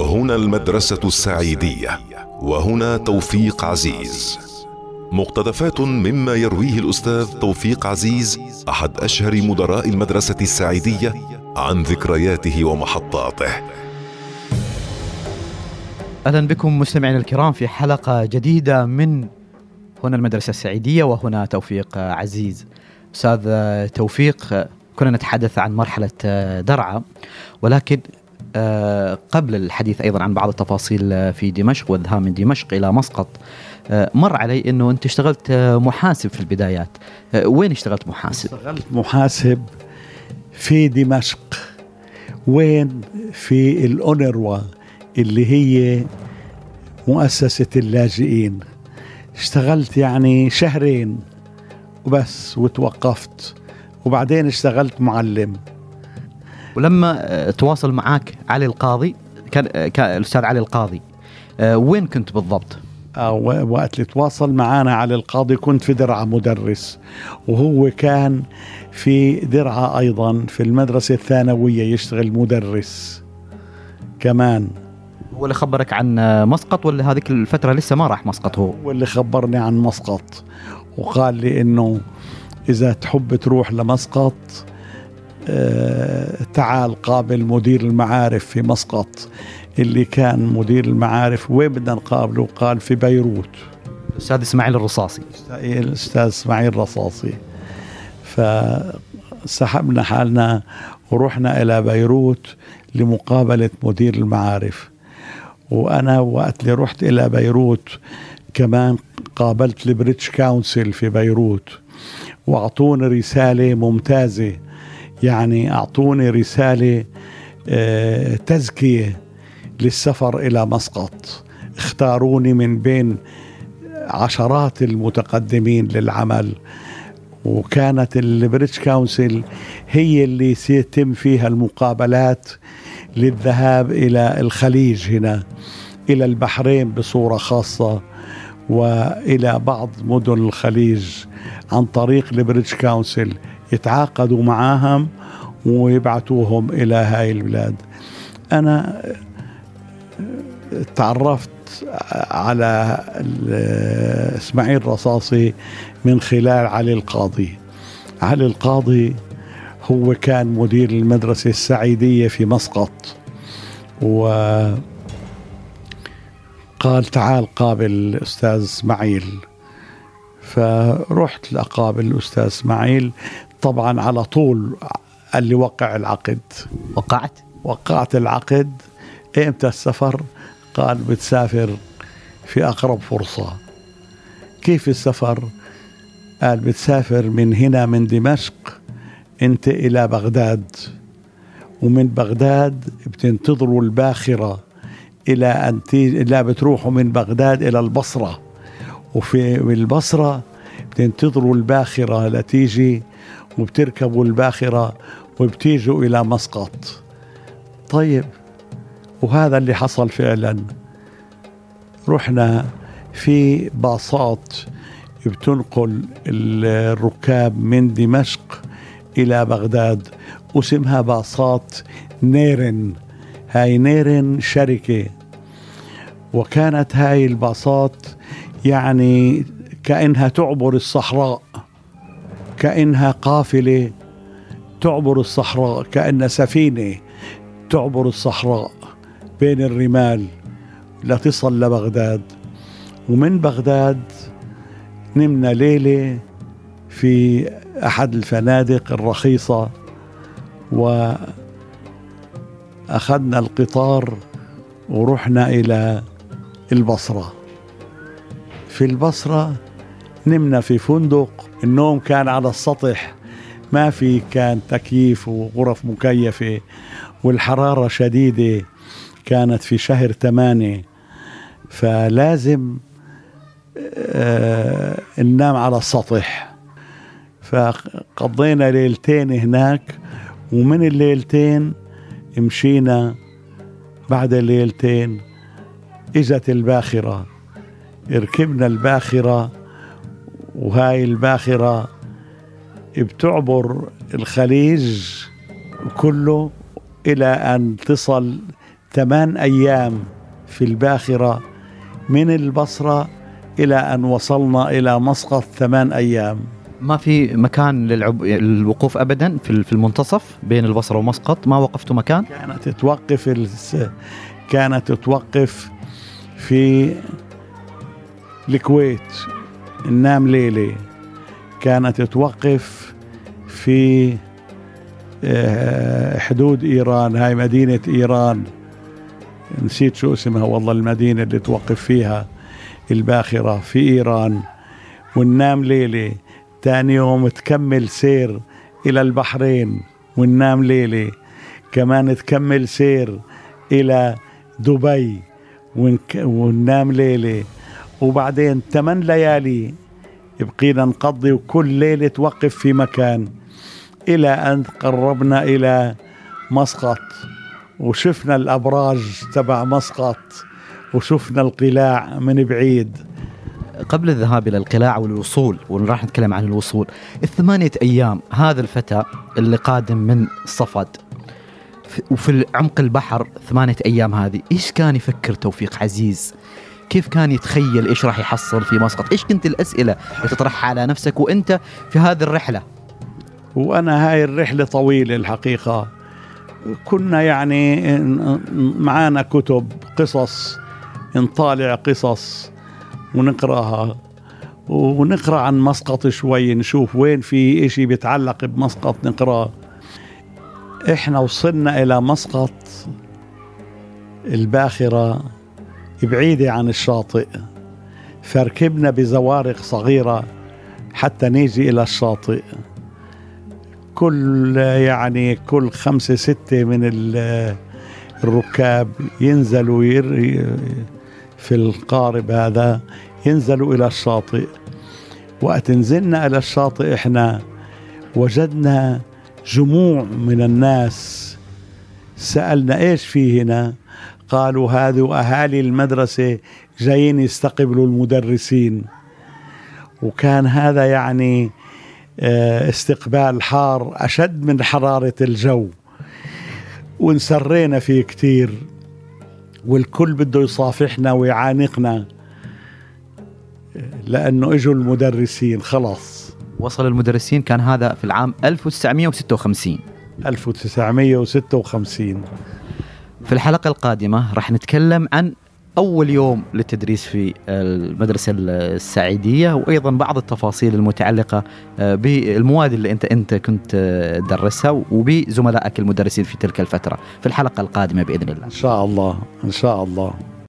هنا المدرسة السعيدية وهنا توفيق عزيز. مقتطفات مما يرويه الأستاذ توفيق عزيز أحد أشهر مدراء المدرسة السعيدية عن ذكرياته ومحطاته. أهلا بكم مستمعينا الكرام في حلقة جديدة من هنا المدرسة السعيدية وهنا توفيق عزيز. أستاذ توفيق كنا نتحدث عن مرحلة درعا ولكن قبل الحديث أيضا عن بعض التفاصيل في دمشق والذهاب من دمشق إلى مسقط. آه، مر علي إنه أنت اشتغلت محاسب في البدايات. آه، وين اشتغلت محاسب؟ اشتغلت محاسب في دمشق. وين؟ في الأونروا اللي هي مؤسسة اللاجئين. اشتغلت يعني شهرين وبس وتوقفت. وبعدين اشتغلت معلم. ولما آه، تواصل معك علي القاضي كان آه، الأستاذ علي القاضي آه، وين كنت بالضبط؟ وقت اللي تواصل معنا على القاضي كنت في درعا مدرس وهو كان في درعا أيضا في المدرسة الثانوية يشتغل مدرس كمان هو اللي خبرك عن مسقط ولا هذيك الفترة لسه ما راح مسقط هو؟ هو اللي خبرني عن مسقط وقال لي إنه إذا تحب تروح لمسقط تعال قابل مدير المعارف في مسقط اللي كان مدير المعارف. وين بدنا نقابله؟ قال في بيروت. الاستاذ إسماعيل الرصاصي. الاستاذ إسماعيل رصاصي فسحبنا حالنا ورحنا إلى بيروت لمقابلة مدير المعارف. وأنا وقت اللي رحت إلى بيروت كمان قابلت ال British Council في بيروت. وأعطوني رسالة ممتازة. يعني أعطوني رسالة آه، تزكية للسفر إلى مسقط. اختاروني من بين عشرات المتقدمين للعمل وكانت ال British Council هي اللي سيتم فيها المقابلات للذهاب إلى الخليج هنا إلى البحرين بصورة خاصة وإلى بعض مدن الخليج عن طريق ال British Council. يتعاقدوا معاهم ويبعثوهم إلى هاي البلاد. أنا تعرفت على إسماعيل رصاصي من خلال علي القاضي. علي القاضي هو كان مدير المدرسة السعيدية في مسقط وقال تعال قابل الأستاذ إسماعيل. فرحت لأقابل الأستاذ إسماعيل طبعا على طول قال لي وقع العقد. وقعت؟ وقعت العقد. إمتى السفر؟ قال بتسافر في أقرب فرصة. كيف السفر؟ قال بتسافر من هنا من دمشق أنت إلى بغداد. ومن بغداد بتنتظروا الباخرة إلى أن. لا بتروحوا من بغداد إلى البصرة. وفي البصرة بتنتظروا الباخرة لتيجي وبتركبوا الباخرة وبتيجوا إلى مسقط. طيب وهذا اللي حصل فعلا. رحنا في باصات بتنقل الركاب من دمشق إلى بغداد اسمها باصات نيرن. هاي نيرن شركة. وكانت هاي الباصات يعني كأنها تعبر الصحراء. كأنها قافلة تعبر الصحراء كأن سفينة تعبر الصحراء بين الرمال لتصل لبغداد. ومن بغداد نمنا ليلة في أحد الفنادق الرخيصة وأخذنا القطار ورحنا إلى البصرة. في البصرة نمنا في فندق النوم كان على السطح ما في كان تكييف وغرف مكيفة والحرارة شديدة كانت في شهر ثمانية. فلازم آه ننام على السطح. فقضينا ليلتين هناك ومن الليلتين مشينا بعد ليلتين إجت الباخرة. ركبنا الباخرة وهاي الباخرة بتعبر الخليج كله إلى أن تصل ثمان أيام في الباخرة من البصرة إلى أن وصلنا إلى مسقط ثمان أيام. ما في مكان للعب... للوقوف ابدا في في المنتصف بين البصرة ومسقط؟ ما وقفتوا مكان؟ كانت توقف الس... كانت توقف في الكويت. ننام ليلة كانت توقف في آه، حدود إيران هاي مدينة إيران. نسيت شو اسمها والله المدينة اللي توقف فيها الباخرة في إيران. وننام ليلة تاني يوم تكمل سير إلى البحرين. وننام ليلة كمان تكمل سير إلى دبي. وننام ليلة وبعدين ثمان ليالي بقينا نقضي وكل ليلة توقف في مكان إلى أن قربنا إلى مسقط. وشفنا الأبراج تبع مسقط وشفنا القلاع من بعيد. قبل الذهاب إلى القلاع والوصول وراح نتكلم عن الوصول. الثمانية أيام هذا الفتى اللي قادم من صفد. وفي عمق البحر ثمانية أيام هذه إيش كان يفكر توفيق عزيز؟ كيف كان يتخيل إيش راح يحصل في مسقط إيش كنت الأسئلة اللي تطرحها على نفسك وأنت في هذه الرحلة؟ وأنا هاي الرحلة طويلة الحقيقة. كنا يعني معانا كتب قصص نطالع قصص ونقراها. ونقرأ عن مسقط شوي نشوف وين في إشي بيتعلق بمسقط نقراه إحنا وصلنا إلى مسقط الباخرة. بعيدة عن الشاطئ. فركبنا بزوارق صغيرة حتى نيجي إلى الشاطئ. كل يعني كل خمسة ستة من الركاب ينزلوا في القارب هذا ينزلوا إلى الشاطئ. وقت نزلنا إلى الشاطئ إحنا وجدنا جموع من الناس. سألنا إيش في هنا؟ قالوا هذو أهالي المدرسة جايين يستقبلوا المدرسين. وكان هذا يعني آه، استقبال حار أشد من حرارة الجو. وانسرينا فيه كتير. والكل بده يصافحنا ويعانقنا لأنه إجوا المدرسين خلاص. وصل المدرسين كان هذا في العام 1956 1956 في الحلقة القادمة راح نتكلم عن أول يوم للتدريس في المدرسة السعيدية وأيضا بعض التفاصيل المتعلقة آه، بالمواد اللي أنت أنت كنت تدرسها آه، وبزملائك المدرسين في تلك الفترة. في الحلقة القادمة بإذن الله. إن شاء الله. إن شاء الله.